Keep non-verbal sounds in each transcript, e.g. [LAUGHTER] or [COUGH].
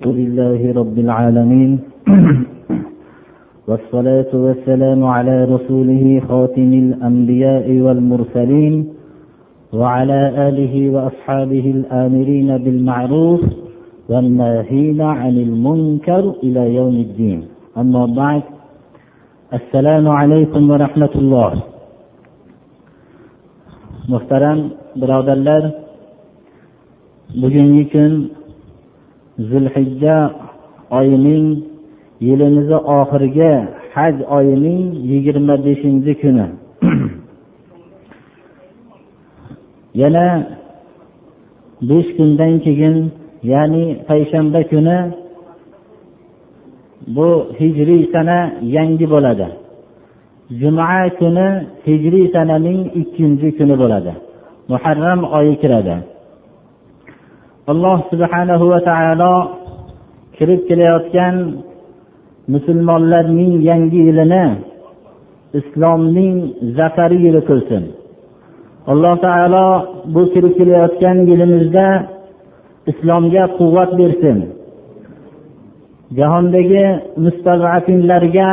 الحمد لله رب العالمين. [CLEARS THROAT] والصلاة والسلام على رسوله خاتم الأنبياء والمرسلين وعلى آله وأصحابه الآمرين بالمعروف والناهين عن المنكر إلى يوم الدين. أما بعد السلام عليكم ورحمة الله. muhtaram birodarlar bugungi kun zulhijja oyining yilimizni oxirgi haj oyining yigirma beshinchi kuni. [CLEARS THROAT] Yana besh kundan keyin ya'ni payshanba kuni bu hijriy sana yangi bo'ladi. Juma kuni hijriy sananing ikkinchi kuni bo'ladi. Muharram oyi kiradi. Alloh subhanahu va taolo kirib kelayotgan musulmonlarning yangi yilini islomning zafari yili qilsin. Alloh taolo bu kirib kelayotgan yilimizda islomga quvvat bersin. Jahondagi mustazafillarga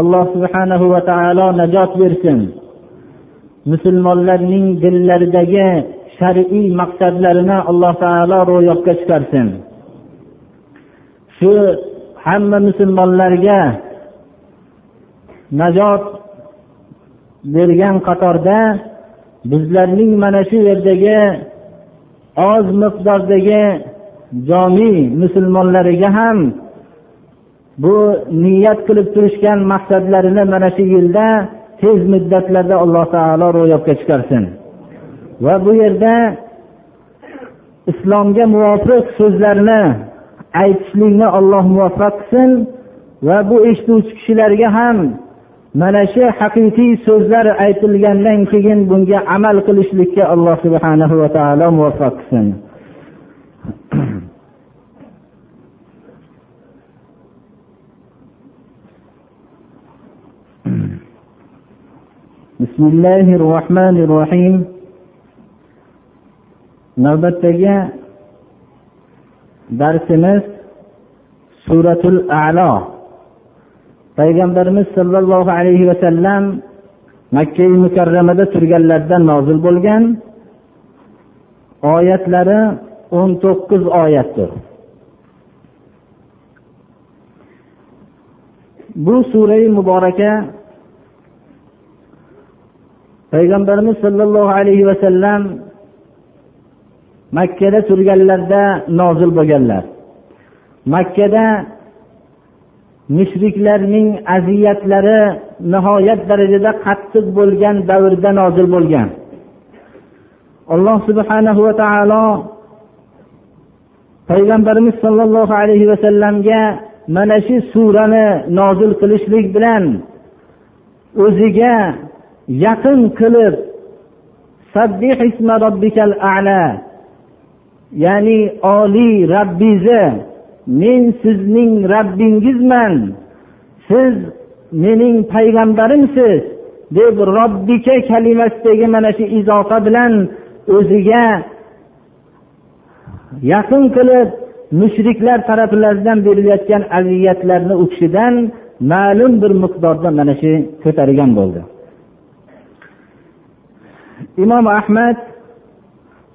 alloh subhanahu va taolo najot bersin. Musulmonlarning dillaridagi shar'iy maqsadlarini alloh taolo ro'yobga chiqarsin. Shu hamma musulmonlarga najot bergan qatorda bizlarning mana shu yerdagi oz miqdordagi jomi musulmonlariga ham bu niyat qilib turishgan maqsadlarini mana shu yilda tez muddatlarda alloh taolo ro'yobga chiqarsin. va bu yerda islomga muvofiq so'zlarni aytishlikni alloh muvaffaq qilsin va bu eshituvchi kishilarga ham mana shu haqiqiy so'zlar aytilgandan keyin bunga amal qilishlikka alloh subhanahu va taolo muvaffaq qilsin بسم الله الرحمن الرحيم navbatdagi darsimiz suratul alo. Payg'ambarimiz sollallohu alayhi vasallam makka mukarramada turganlarida nozil bo'lgan oyatlari o'n to'qqiz oyatdir. Bu surai muboraka payg'ambarimiz sollallohu alayhi vasallam makkada turganlarida nozil bo'lganlar. Makkada mushriklarning aziyatlari nihoyat darajada qattiq bo'lgan davrda nozil bo'lgan. Alloh subhanahu va taolo payg'ambarimiz sollallohu alayhi vasallamga mana shu surani nozil qilishlik bilan o'ziga yaqin qilib ya'ni oliy rabbingizni men sizning rabbingizman. Siz mening payg'ambarimsiz deb robbika kalimasidagi mana shu izofa bilan o'ziga yaqin qilib mushriklar taraflaridan berilayotgan aziyatlarni u kishidan ma'lum bir miqdorda mana shu ko'targan bo'ldi. Imom ahmad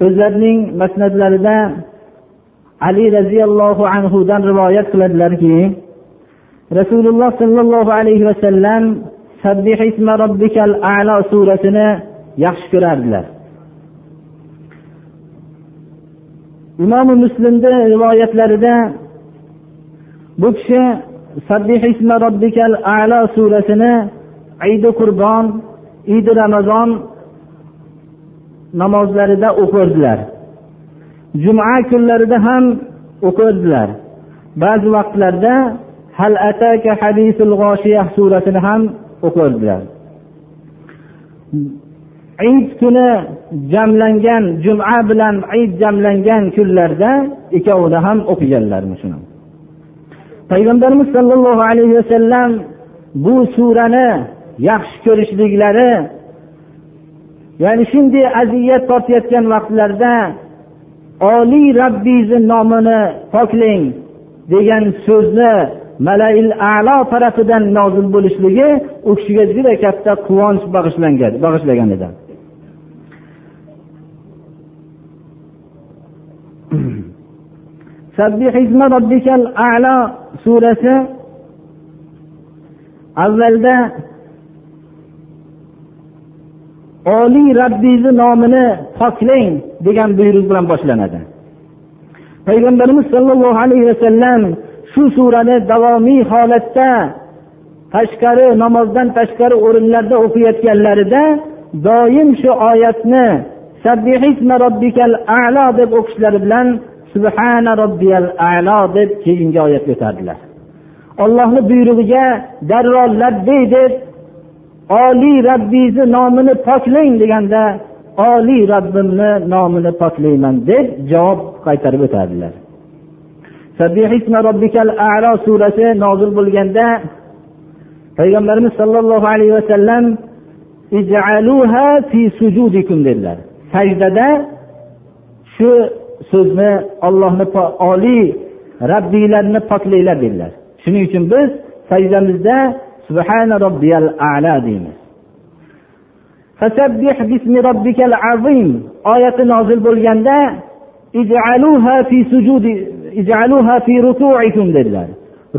o'zlarining masnadlarida ali roziyallohu anhudan rivoyat qiladilarki rasululloh sollallohu alayhi vasallam alo surasini yaxshi ko'rardilar. Imomi muslimni rivoyatlarida bu kishi alo surasini idi qurbon idi ramazon namozlarida o'qirdilar. Juma kunlarida ham o'qirdilar. Ba'zi vaqtlarda hal ataka hadisul g'oshiya surasini ham o'qirdilar. Id kuni jamlangan juma bilan id jamlangan kunlarda ikkovida ham o'qiganlar shuni? Payg'ambarimiz sollallohu alayhi vasallam bu surani yaxshi ko'rishliklari ya'ni shunday aziyat tortayotgan vaqtlarda oliy robbingizni nomini poklang degan so'zni malail alo tarafidan nozil bo'lishligi u kishiga juda katta quvonch bag'ishlangan bag'ishlagan edi. [CLEARS THROAT] Surasi avvalda oliy rabbingizni nomini poklang degan buyruq bilan boshlanadi. Payg'ambarimiz sollallohu alayhi vasallam shu surani davomiy holatda tashqari namozdan tashqari o'rinlarda o'qiyotganlarida doim shu oyatni a'lo deb o'qishlari bilan subhana robbiyal alo deb keyingi oyatga o'tardilar. Ollohni buyrug'iga darrov labbay deb oliy rabbingizni nomini poklang deganda oliy robbimni nomini poklayman deb javob qaytarib o'tadilar. Surasi nozil bo'lganda payg'ambarimiz sollallohu alayhi vasallam dedilar. Sajdada shu so'zni ollohni oliy rabbiylarni poklanglar dedilar. Shuning uchun biz sajdamizda subhana robbiyal ala deymiz fasabbih bismi robbikal azim oyati nozil bo'lganda ij'aluha fi sujudi ij'aluha fi ruku'ikum dedilar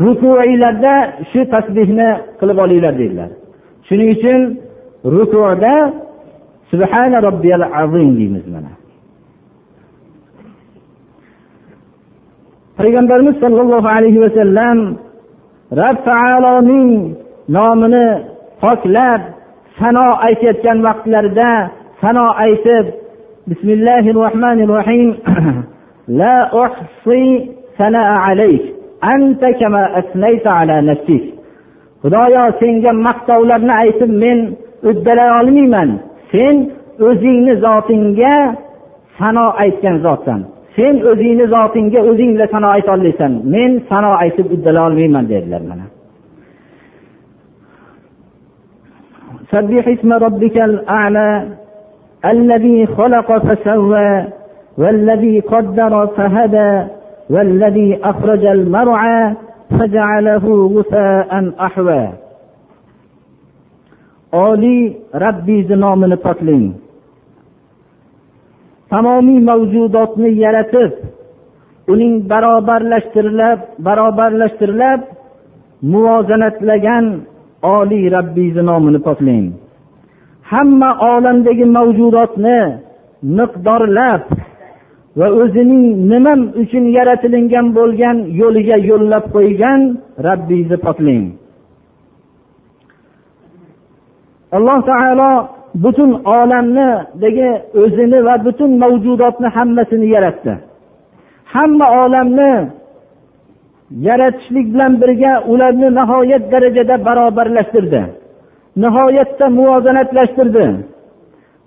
rukuinglarda shu tasbihni qilib olinglar dedilar shuning uchun rukuda subhana robbiyal azim deymiz mana payg'ambarimiz sollallohu alayhi vasallam rob taoloning nomini poklab sano aytayotgan vaqtlarida sano aytib bismillahi rohmanir rohim [CLEARS THROAT] la alayk anta kama asnayta ala nafsik. Xudoyo senga maqtovlarni aytib men uddalay olmayman. Sen o'zingni zotingga sano aytgan zotsan. Sen o'zingni zotingga o'zing bilan sano aytolmaysan men sano aytib uddalay olmayman dedilar mana. سبح اسم ربك الأعلى الذي خلق فسوى والذي قدر فهدى والذي أخرج المرعى فجعله غثاء أحوى oliy rabbizni nomini poklang tamomiy mavjudotni yaratib uning barobarlashtirilib barobarlashtirilib muvozanatlagan oliy rabbiyni nomini poklang hamma olamdagi mavjudotni miqdorlab va o'zining nima uchun yaratilingan bo'lgan yo'liga yo'llab qo'ygan rabbingizni poklang alloh taolo butun olamnidagi o'zini va butun mavjudotni hammasini yaratdi. Hamma olamni yaratishlik bilan birga ularni nihoyat darajada barobarlashtirdi. Nihoyatda muvozanatlashtirdi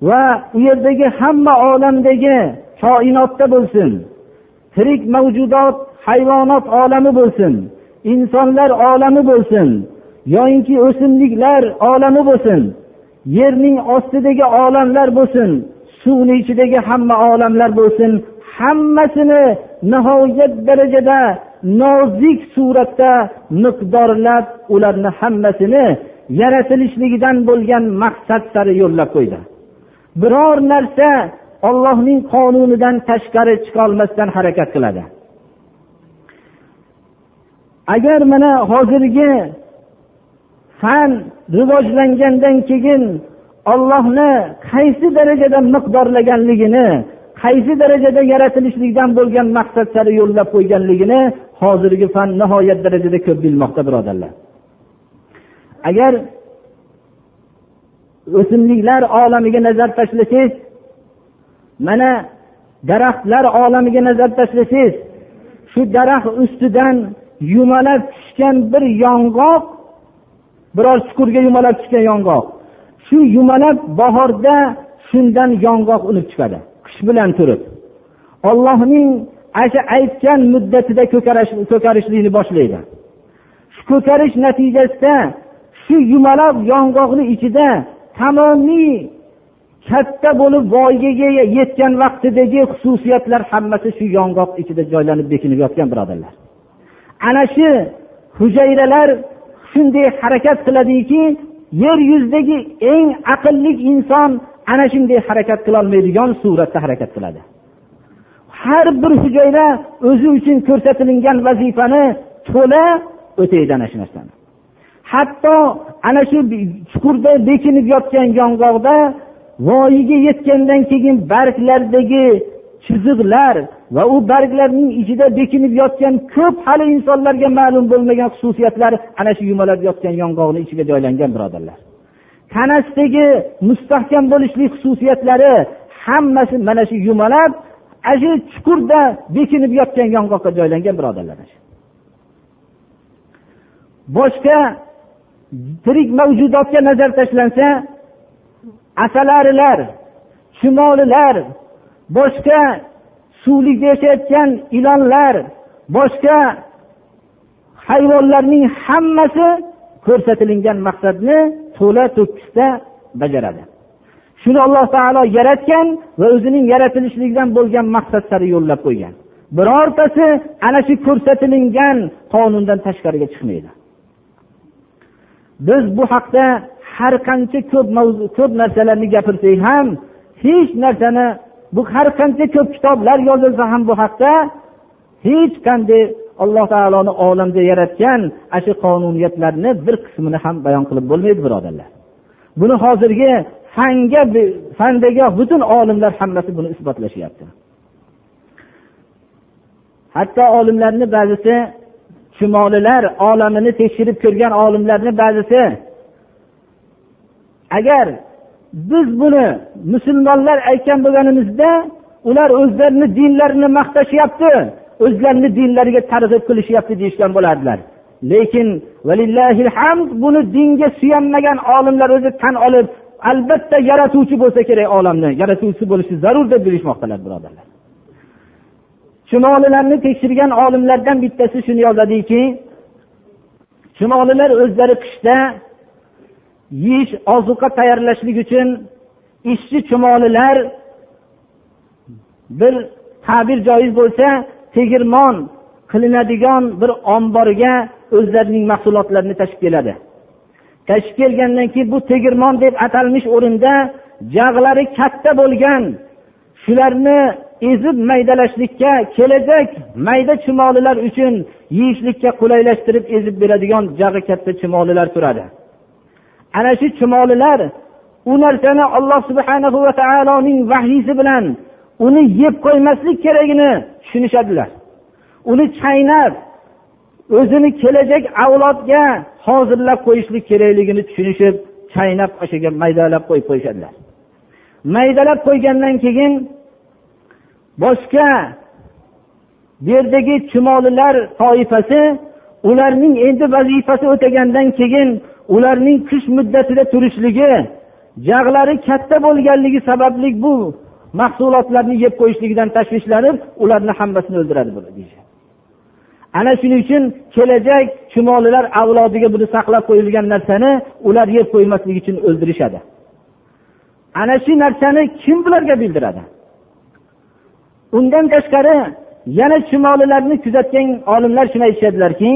va u yerdagi hamma olamdagi koinotda bo'lsin. Tirik mavjudot hayvonot olami bo'lsin. Insonlar olami bo'lsin. Yoyinki o'simliklar olami bo'lsin. Yerning ostidagi olamlar bo'lsin. Suvni ichidagi hamma olamlar bo'lsin. Hammasini nihoyat darajada nozik suratda miqdorlab ularni hammasini yaratilishligidan bo'lgan maqsad sari yo'llab qo'ydi. Biror narsa ollohning qonunidan tashqari chiqolmasdan harakat qiladi. Agar mana hozirgi fan rivojlangandan keyin ollohni qaysi darajada miqdorlaganligini qaysi darajada yaratilishlikdan bo'lgan maqsad sari yo'llab qo'yganligini hozirgi fan nihoyat darajada ko'p bilmoqda birodarlar. Agar o'simliklar olamiga nazar tashlasangiz mana daraxtlar olamiga nazar tashlasangiz shu daraxt ustidan yumalab tushgan bir yong'oq biror chuqurga yumalab tushgan yong'oq. Shu yumalab bahorda shundan yong'oq unib chiqadi. Qish bilan turib ollohning ana aytgan muddatida ko'karishlikni boshlaydi. Shu ko'karish natijasida shu yumaloq yong'oqni ichida tamomiy katta bo'lib voyaga yetgan vaqtidagi xususiyatlar hammasi shu yong'oq ichida joylanib bekinib yotgan birodarlar. Ana shu hujayralar shunday harakat qiladiki yer yuzidagi eng aqlli inson ana shunday harakat qilolmaydigan suratda harakat qiladi. Har bir hujayra o'zi uchun ko'rsatilgan vazifani to'la o'taydi ana shu narsani. Hatto ana shu chuqurda bekinib yotgan yong'oqda voyaga yetgandan keyin barglardagi chiziqlar va u barglarning ichida bekinib yotgan ko'p hali insonlarga ma'lum bo'lmagan xususiyatlar ana shu yumalab yotgan yong'oqni ichiga joylangan birodarlar. Tanasidagi mustahkam bo'lishlik xususiyatlari hammasi mana shu yumalab ana shu chuqurda bekinib yotgan yong'oqqa joylangan birodarlar. Boshqa tirik mavjudotga nazar tashlansa asalarilar chumolilar boshqa suvlikda yashayotgan ilonlar boshqa hayvonlarning hammasi ko'rsatilgan maqsadni to'la to'kisda bajaradi. Shuni alloh taolo yaratgan va o'zining yaratilishligidan bo'lgan maqsad sari yo'llab qo'ygan. Birortasi ana shu ko'rsatilingan qonundan tashqariga chiqmaydi. Biz bu haqda har qancha ko'p ko'p narsalarni gapirsak ham hech narsani bu har qancha ko'p kitoblar yozilsa ham bu haqda hech qanday alloh taoloni olamda yaratgan ana shu qonuniyatlarni bir qismini ham bayon qilib bo'lmaydi birodarlar. Buni hozirgi fanga fandagi butun olimlar hammasi buni isbotlashyapti. Hatto olimlarni ba'zisi chumolilar olamini tekshirib ko'rgan olimlarni ba'zisi agar biz buni musulmonlar aytgan bo'lganimizda ular o'zlarini dinlarini maqtashyapti o'zlarini dinlariga targ'ib qilishyapti deyishgan bo'lardilar. Lekin hamd buni dinga suyanmagan olimlar o'zi tan olib albatta yaratuvchi bo'lsa kerak olamni. Yaratuvchi bo'lishi zarur deb bilishmoqdalar birodarlar. Chumolilarni tekshirgan olimlardan bittasi shuni yozadiki chumolilar o'zlari qishda yeyish ozuqa tayyorlashlik uchun ishchi chumolilar bir ta'bir joiz bo'lsa tegirmon qilinadigan bir omborga o'zlarining mahsulotlarini tashib keladi. Tashib kelgandan keyin bu tegirmon deb atalmish o'rinda jag'lari katta bo'lgan shularni ezib maydalashlikka kelajak mayda chumolilar uchun yeyishlikka qulaylashtirib ezib beradigan jag'i katta chumolilar turadi. Ana shu chumolilar u narsani alloh subhana va taoloning vahiysi bilan uni yeb qo'ymaslik keragini tushunishadilar. Uni chaynab o'zini kelajak avlodga hozirlab qo'yishlik kerakligini tushunishib chaynab o'shaga maydalab qo'yib qo'yishadilar. Maydalab qo'ygandan keyin boshqa bu yerdagi chumolilar toifasi ularning endi vazifasi o'tagandan keyin ularning qish muddatida turishligi jag'lari katta bo'lganligi sababli bu mahsulotlarni yeb qo'yishligidan tashvishlanib ularni hammasini o'ldiradi ana shuning uchun kelajak chumolilar avlodiga buni saqlab qo'yilgan narsani ular yeb qo'ymasligi uchun o'ldirishadi. Ana shu narsani kim bularga bildiradi? Undan tashqari yana chumolilarni kuzatgan olimlar shuni aytishadilarki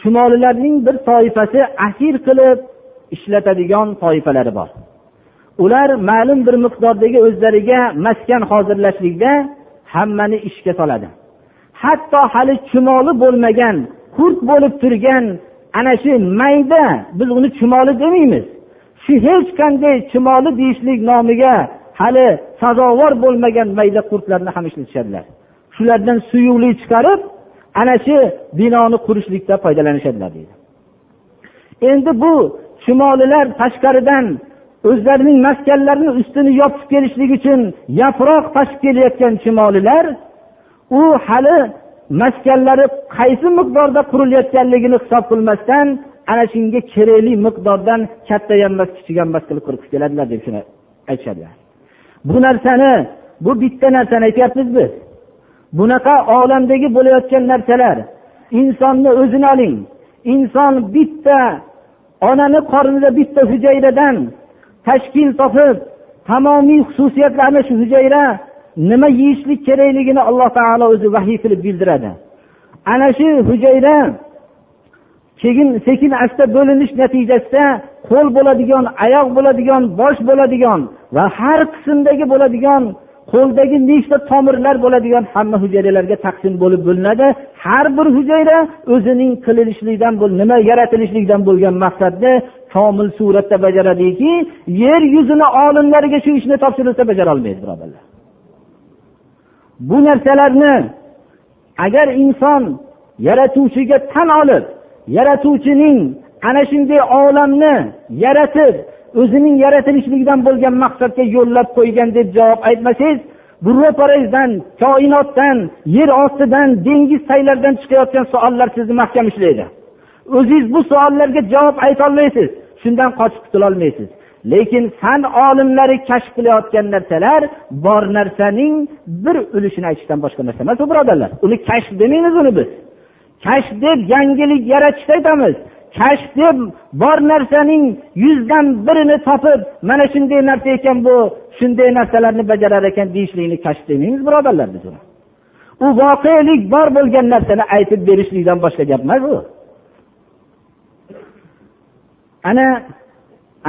chumolilarning bir toifasi asir qilib ishlatadigan toifalari bor. Ular ma'lum bir miqdordagi o'zlariga maskan hozirlashlikda hammani ishga soladi. Hatto hali chumoli bo'lmagan qurt bo'lib turgan ana shu mayda biz uni chumoli demaymiz. Shu hech qanday chumoli deyishlik nomiga hali sazovor bo'lmagan mayda qurtlarni ham ishlatishadilar. Shulardan suyuqlik chiqarib ana shu binoni qurishlikda foydalanishadilar deydi. Endi bu chumolilar tashqaridan o'zlarining maskanlarini ustini yopib kelishlik uchun yaproq tashib kelayotgan chumolilar u hali maskanlari qaysi miqdorda qurilayotganligini hisob qilmasdan ana shunga kerakli miqdordan katta emas kichik emas qilib qurib keladilar deb shuni aytishadilar. Bu narsani bu bitta narsani aytyapmiz biz bunaqa olamdagi bo'layotgan narsalar insonni o'zini oling. Inson bitta onani qornida bitta hujayradan tashkil topib tamomiy xususiyatlarni shu hujayra nima yeyishlik kerakligini alloh taolo o'zi vahiy qilib bildiradi. Ana shu hujayra keyin sekin asta bo'linish natijasida qo'l bo'ladigan oyoq bo'ladigan bosh bo'ladigan va har qismdagi bo'ladigan qo'ldagi nechta tomirlar bo'ladigan hamma hujayralarga taqsim bo'lib bo'linadi. Har bir hujayra o'zining qilinishlikdan nima yaratilishlikdan bo'lgan maqsadni komil suratda bajaradiki yer yuzini olimlariga shu ishni topshirilsa bajara olmaydi birodarlar. Bu narsalarni agar inson yaratuvchiga tan olib yaratuvchining ana shunday olamni yaratib o'zining yaratilishligidan bo'lgan maqsadga yo'llab qo'ygan deb javob aytmasangiz bu ro'parangizdan koinotdan yer ostidan dengiz taylardan chiqayotgan savollar sizni mahkam ushlaydi o'zingiz bu savollarga javob aytolmaysiz shundan qochib qutulolmaysiz. Lekin fan olimlari kashf qilayotgan narsalar bor narsaning bir ulushini aytishdan boshqa narsa emas u birodarlar. Uni kashf demaymiz uni biz. Kashf deb yangilik yaratishni aytamiz. Kashf deb bor narsaning yuzdan birini topib mana shunday narsa ekan bu shunday narsalarni bajarar ekan deyishlikni kashf demaymiz birodarlar biz uni. U voqelik bor bo'lgan narsani aytib berishlikdan boshqa gap emas u ana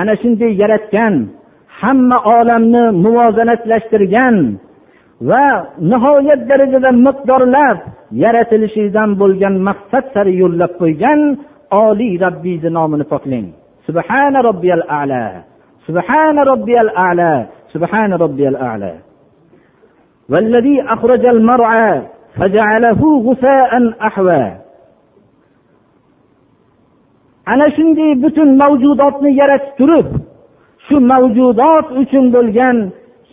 ana shunday yaratgan hamma olamni muvozanatlashtirgan va nihoyat darajada miqdorlab yaratilishidan bo'lgan maqsad sari yo'llab qo'ygan oliy robbiyni nomini poklang subhana robbiyal ala subhana robbiyal ala subhana robbiyal ala والذي أخرج المرعى فجعله غثاء أحوى ana shunday butun mavjudotni yaratib turib shu mavjudot uchun bo'lgan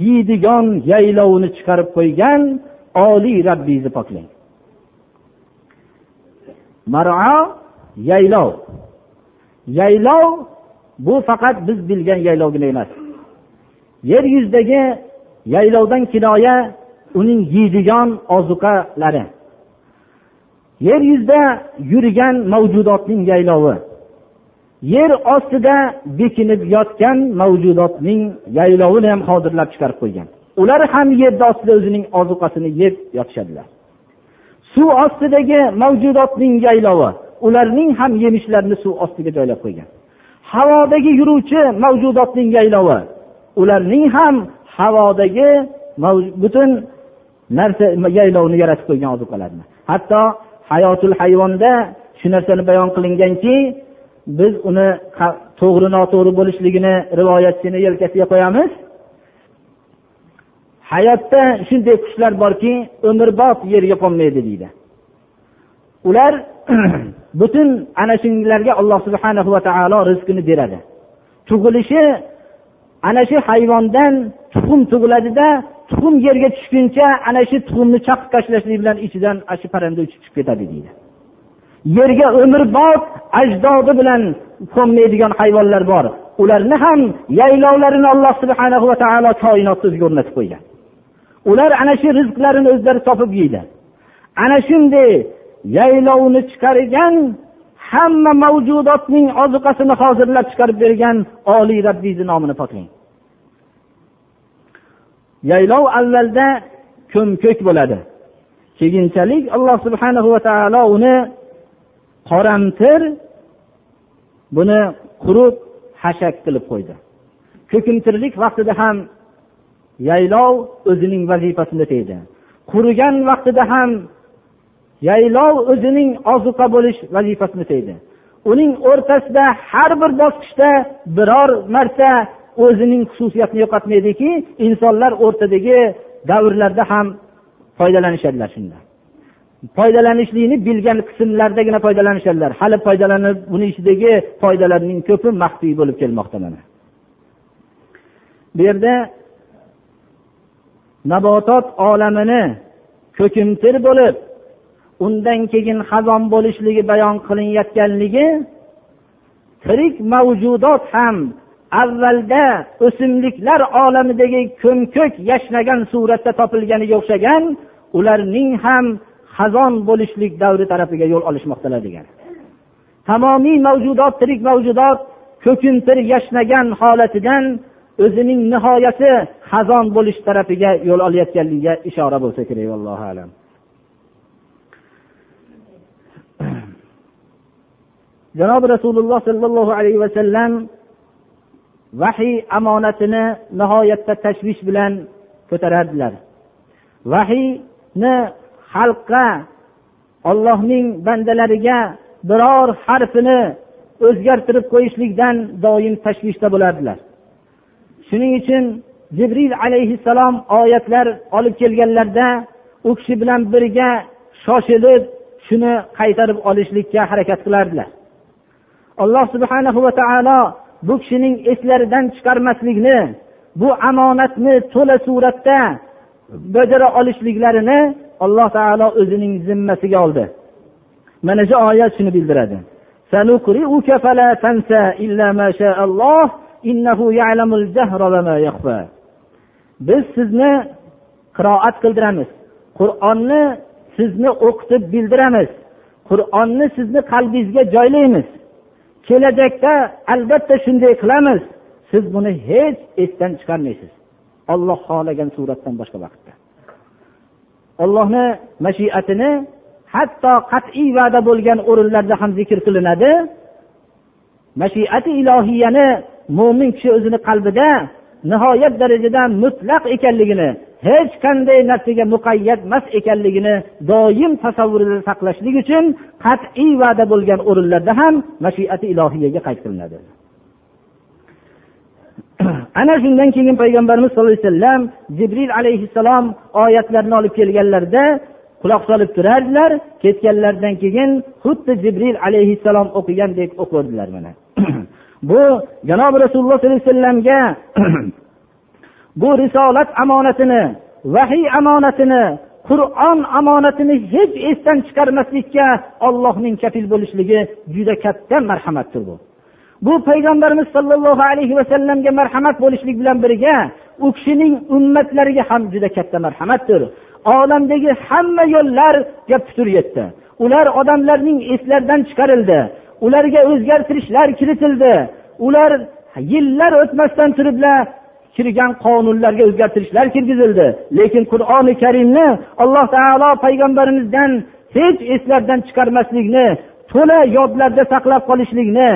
yeydigan yaylovni chiqarib qo'ygan oliy rabbingizni poklang. Maro yaylov. Yaylov bu faqat biz bilgan yaylovgina emas. Yer yuzidagi yaylovdan kinoya uning yeydigan ozuqalari. Yer yuzida yurgan mavjudotning yaylovi. Yer ostida bekinib yotgan mavjudotning yaylovini ham hozirlab chiqarib qo'ygan. Ular ham yerni ostida o'zining ozuqasini yeb yotishadilar. Suv ostidagi mavjudotning yaylovi ularning ham yemishlarini suv ostiga joylab qo'ygan. Havodagi yuruvchi mavjudotning yaylovi ularning ham havodagi butun narsa yaylovni yaratib qo'ygan ozuqalarni hatto hayotul hayvonda shu narsani bayon qilinganki biz uni to'g'ri noto'g'ri bo'lishligini rivoyatchini yelkasiga qo'yamiz. Hayotda shunday kuchlar borki umrbod yerga qo'nmaydi deydi. Ular [CLEARS THROAT] butun ana shularga alloh subhana va taolo rizqini beradi. Tug'ilishi ana shu hayvondan tuxum tug'iladida tuxum yerga tushguncha ana shu tuxumni chaqib tashlashlik bilan ichidan ana shu parranda uchib chiqib ketadi deydi. Yerga umrbod ajdodi bilan qo'nmaydigan hayvonlar bor. Ularni ham yaylovlarini alloh subhana va taolo koinotni o'ziga o'rnatib qo'ygan. Ular ana shu rizqlarini o'zlari topib yeydi. Ana shunday yaylovni chiqargan hamma mavjudotning ozuqasini hozirlab chiqarib bergan oliy robbiyni nomini poklang yaylov avvalda ko'mko'k bo'ladi. Keyinchalik alloh subhanahu va taolo uni qoramtir. Buni qurib hashak qilib qo'ydi. Ko'kimtirlik vaqtida ham yaylov o'zining vazifasini o'taydi qurigan vaqtida ham yaylov o'zining ozuqa bo'lish vazifasini o'taydi uning o'rtasida har bir bosqichda biror marta o'zining xususiyatini yo'qotmaydiki insonlar o'rtadagi davrlarda ham foydalanishadilar shundan foydalanishlikni bilgan qismlardagina foydalanishadilar. Hali foydalanib buni ichidagi foydalarning ko'pi maxfiy bo'lib kelmoqda mana. Bu yerda nabotot olamini ko'kimtir bo'lib undan keyin xazon bo'lishligi bayon qilinayotganligi tirik mavjudot ham avvalda o'simliklar olamidagi ko'mko'k yashnagan suratda topilganiga o'xshagan ularning ham xazon bo'lishlik davri tarafiga yo'l olishmoqdalar degan. Tamomiy mavjudot tirik mavjudot ko'kimtir yashnagan holatidan o'zining nihoyasi xazon bo'lish tarafiga yo'l olayotganligiga ishora bo'lsa kerak allohu alam. [CLEARS THROAT] Janobi rasululloh sollallohu alayhi vasallam vahiy omonatini nihoyatda tashvish bilan ko'tarardilar. Vahiyni xalqqa ollohning bandalariga biror harfini o'zgartirib qo'yishlikdan doim tashvishda bo'lardilar. Shuning uchun jibril alayhissalom oyatlar olib kelganlarida u kishi bilan birga shoshilib shuni qaytarib olishlikka harakat qilardilar. Alloh subhana va taolo bu kishining eslaridan chiqarmaslikni bu omonatni to'la suratda bajara olishliklarini alloh taolo o'zining zimmasiga oldi. Mana shu oyat shuni bildiradi. Biz sizni qiroat qildiramiz. Qur'onni sizni o'qitib bildiramiz. Qur'onni sizni qalbingizga joylaymiz. Kelajakda albatta shunday qilamiz. Siz buni hech esdan chiqarmaysiz. Olloh xohlagan suratdan boshqa vaqtda. Ollohni mashiatini hatto qat'iy va'da bo'lgan o'rinlarda ham zikr qilinadi. Mashiati ilohiyani mo'min kishi o'zini qalbida nihoyat darajada mutlaq ekanligini hech qanday narsaga muqayyat emas ekanligini doim tasavvurida saqlashlik uchun qat'iy va'da bo'lgan o'rinlarda ham mashiati ilohiyaga qayd qilinadi. [CLEARS THROAT] ana shundan keyin payg'ambarimiz sallallohu alayhi vasallam jibril alayhissalom oyatlarni olib kelganlarida quloq solib turardilar. Ketganlaridan keyin xuddi jibril alayhissalom o'qigandek o'qirdilar mana. [CLEARS THROAT] Bu janobi rasululloh sollallohu alayhi vasallamga [CLEARS THROAT] bu risolat omonatini vahiy omonatini qur'on omonatini hech esdan chiqarmaslikka ollohning kafil bo'lishligi juda katta marhamatdir bu. Bu payg'ambarimiz sollallohu alayhi vasallamga marhamat bo'lishlik bilan birga u kishining ummatlariga ham juda katta marhamatdir. Olamdagi hamma yo'llarga putur yetdi. Ular odamlarning eslaridan chiqarildi. Ularga o'zgartirishlar kiritildi. Ular yillar o'tmasdan turiblar kirgan qonunlarga o'zgartirishlar kirgizildi. Lekin qur'oni karimni alloh taolo payg'ambarimizdan hech eslardan chiqarmaslikni to'la yodlarda saqlab qolishlikni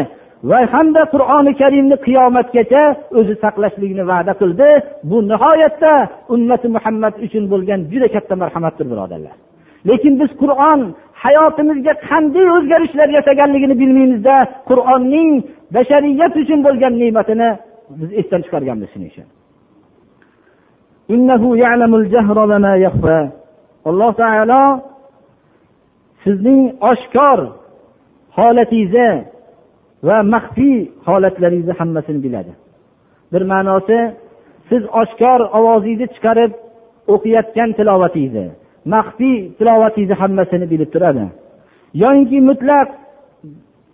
va hamda qur'oni karimni qiyomatgacha o'zi saqlashlikni va'da qildi. Bu nihoyatda ummati muhammad uchun bo'lgan juda katta marhamatdir birodarlar. Lekin biz qur'on hayotimizga qanday o'zgarishlar yasaganligini bilmaymizda qur'onning bashariyat uchun bo'lgan ne'matini biz esdan chiqarganmiz shuning uchun. Alloh taolo sizning oshkor holatingizni va maxfiy holatlaringizni hammasini biladi bir ma'nosi siz oshkor ovozingizni chiqarib o'qiyotgan tilovatingizni maxfiy tilovatingizni hammasini bilib turadi yoyinki mutlaq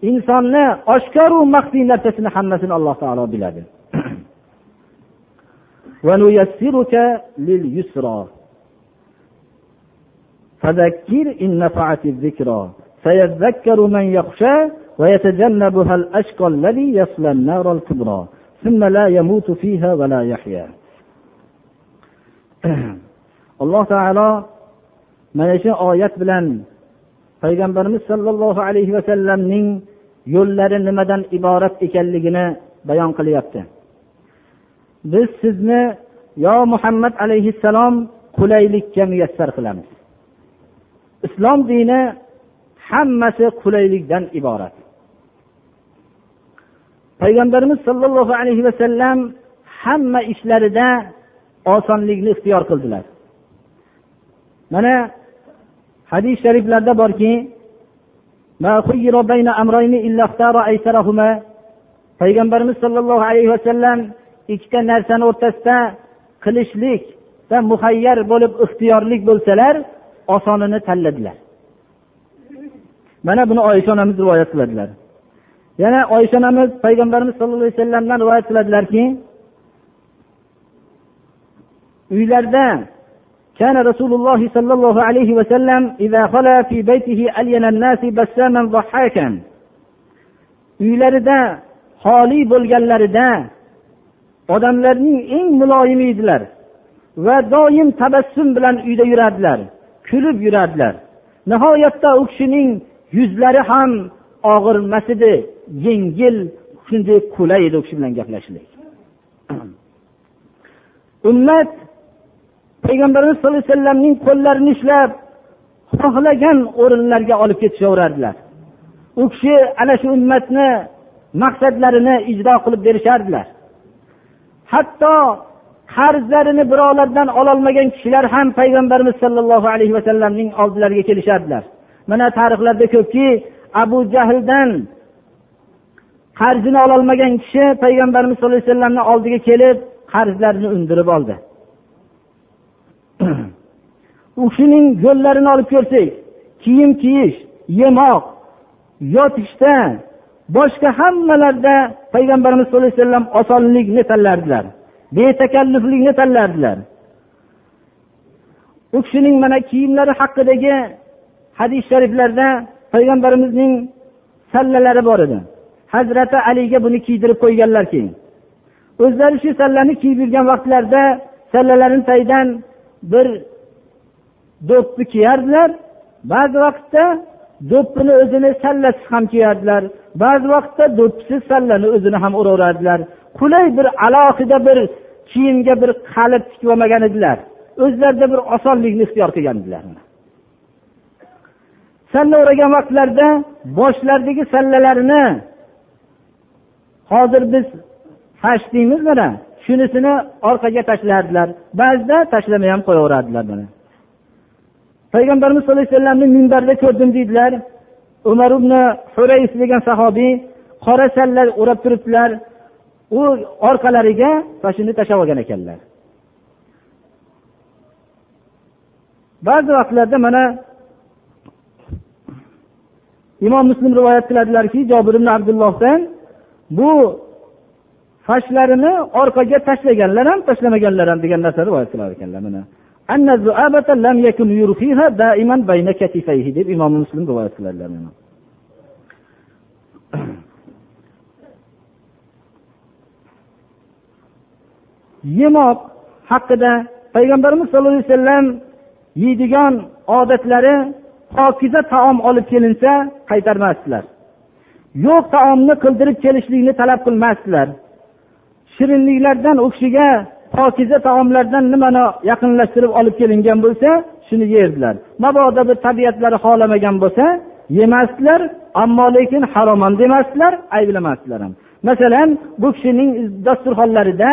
insonni oshkoru maxfiy narsasini hammasini alloh taolo biladi فذكر إن نفعت الذكرى سيذكر من يخشى ويتجنبها الأشقى الذي يصلى النار الكبرى ثم لا يموت فيها ولا يحيا [CLEARS THROAT] alloh taolo mana shu oyat bilan payg'ambarimiz sollallohu alayhi vasallamning yo'llari nimadan iborat ekanligini bayon qilyapti biz sizni yo muhammad alayhissalom qulaylikka muyassar qilamiz islom dini hammasi qulaylikdan iborat payg'ambarimiz sollallohu alayhi vasallam hamma ishlarida osonlikni ixtiyor qildilar. Mana hadis shariflarda borki payg'ambarimiz sollallohu alayhi vasallam ikkita narsani o'rtasida qilishlikda muhayyar bo'lib ixtiyorlik bo'lsalar osonini tanladilar. Mana buni oysha onamiz rivoyat qiladilar. yana oysha onamiz payg'ambarimiz sallallohu alayhi vasallamdan rivoyat qiladilarki uylarda كان رسول الله صلى الله عليه وسلم إذا خلا في بيته ألين الناس بساما ضحاكا uylarida xoli bo'lganlarida odamlarning eng muloyimi edilar va doim tabassum bilan uyda yurardilar kulib yurardilar nihoyatda u kishining yuzlari ham og'ir emas edi Yengil shunday qulay edi u kishi bilan gaplashishlik. [CLEARS THROAT] Ummat payg'ambarimiz sallallohu alayhi vasallamning qo'llarini ushlab xohlagan o'rinlarga olib ketishaverardilar. U kishi ana shu ummatni maqsadlarini ijro qilib berishardilar. Hatto qarzlarini birovlardan ololmagan kishilar ham payg'ambarimiz sollallohu alayhi vasallamning oldilariga kelishardilar. Mana tarixlarda ko'pki abu jahldan qarzini ololmagan kishi payg'ambarimiz sallallohu alayhi vasallamni oldiga kelib qarzlarini undirib oldi. [CLEARS THROAT] U kishining yo'llarini olib ko'rsak kiyim kiyish yemoq yotishda boshqa hammalarda payg'ambarimiz sallallohu alayhi vasallam osonlikni tanlardilar betakalluflikni tanlardilar u kishining mana kiyimlari haqidagi hadis shariflarda payg'ambarimizning sallalari bor edi. Hazrati aliga buni kiydirib qo'yganlar keyin. O'zlari shu sallani kiyib yurgan vaqtlarida sallalarini tagidan bir do'ppi kiyardilar. Ba'zi vaqtda do'ppini o'zini sallasiz ham kiyardilar. Ba'zi vaqtda do'ppisiz sallani o'zini ham uraverardilar. Qulay bir alohida bir kiyimga bir qalib tikib olmagan edilar. O'zlarida bir osonlikni ixtiyor qilgan edilar. Salla o'ragan vaqtlarida boshlaridagi sallalarini hozir biz fash deymiz mana. Shunisini orqaga tashlardilar. Ba'zida tashlamay ham qo'yaverardilar mana. Payg'ambarimiz sallallohu alayhi vasallamni minbarda ko'rdim deydilar. Umar ibn hurays degan sahobiy qora salla o'rab turibdilar. U orqalariga mana shuni tashlab olgan ekanlar. Ba'zi vaqtlarda mana imom muslim rivoyat qiladilarki jobir ibn abdullohdan bu fashlarini orqaga tashlaganlar ham tashlamaganlar ham degan narsa rivoyat qilar ekanlar. Mana deb imom muslim rivoyat qiladilar [CLEARS THROAT] yemoq haqida payg'ambarimiz sallallohu alayhi vasallam yeydigan odatlari pokiza taom olib kelinsa qaytarmasdilar. Yo'q taomni qildirib kelishlikni talab qilmasdilar. Shirinliklardan u kishiga pokiza taomlardan nimani yaqinlashtirib olib kelingan bo'lsa shuni yerdilar. Mabodo bir tabiatlari xohlamagan bo'lsa yemasdilar ammo lekin harom ham demasdilar ayblamasdilar ham. Masalan bu kishining dasturxonlarida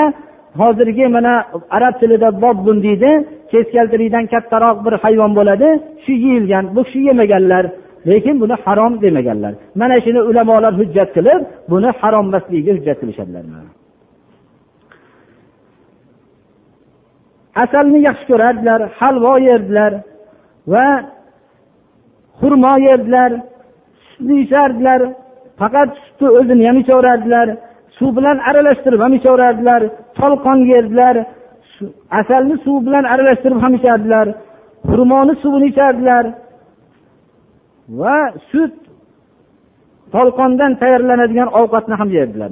hozirgi mana arab tilida bobbun deydi keskaltirikdan kattaroq bir hayvon bo'ladi shu yeyilgan bu kishi yemaganlar. Lekin buni harom demaganlar. Mana shuni ulamolar hujjat qilib buni harom emasligiga hujjat qilishadilar asalni yaxshi ko'rardilar halvo yerdilar va xurmo yerdilar sutni ichardilar faqat sutni o'zini ham ichaverardilar suv bilan aralashtirib ham ichaverardilar tolqon yerdilar asalni suv bilan aralashtirib ham ichardilar xurmoni suvini ichardilar va sut tolqondan tayyorlanadigan ovqatni ham yerdilar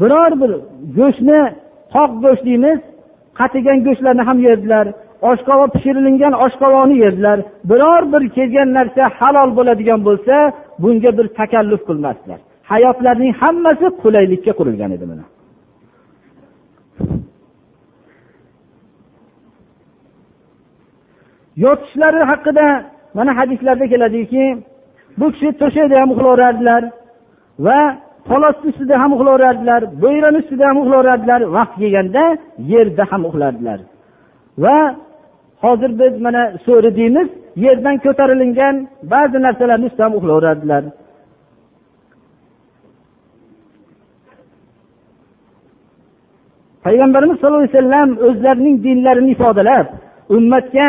biror bir go'shtni qoq go'sht deymiz qatigan go'shtlarni ham yerdilar oshqovoq pishirilgan oshqovoqni yerdilar biror bir kelgan narsa halol bo'ladigan bo'lsa bunga bir takalluf qilmasdilar. Hayotlarning hammasi qulaylikka qurilgan edi mana. Yotishlari haqida mana hadislarda keladiki bu kishi to'shakda ham uxlaverardilar va polosni ustida ham uxlaverardilar bo'yrani ustida ham uxlaverardilar vaqt kelganda yerda ham uxlardilar. Va hozir biz mana so'ri deymiz yerdan ko'tarilingan ba'zi narsalarni ustida ham uxlaverardilar. Payg'ambarimiz sallallohu alayhi vasallam o'zlarining dinlarini ifodalab ummatga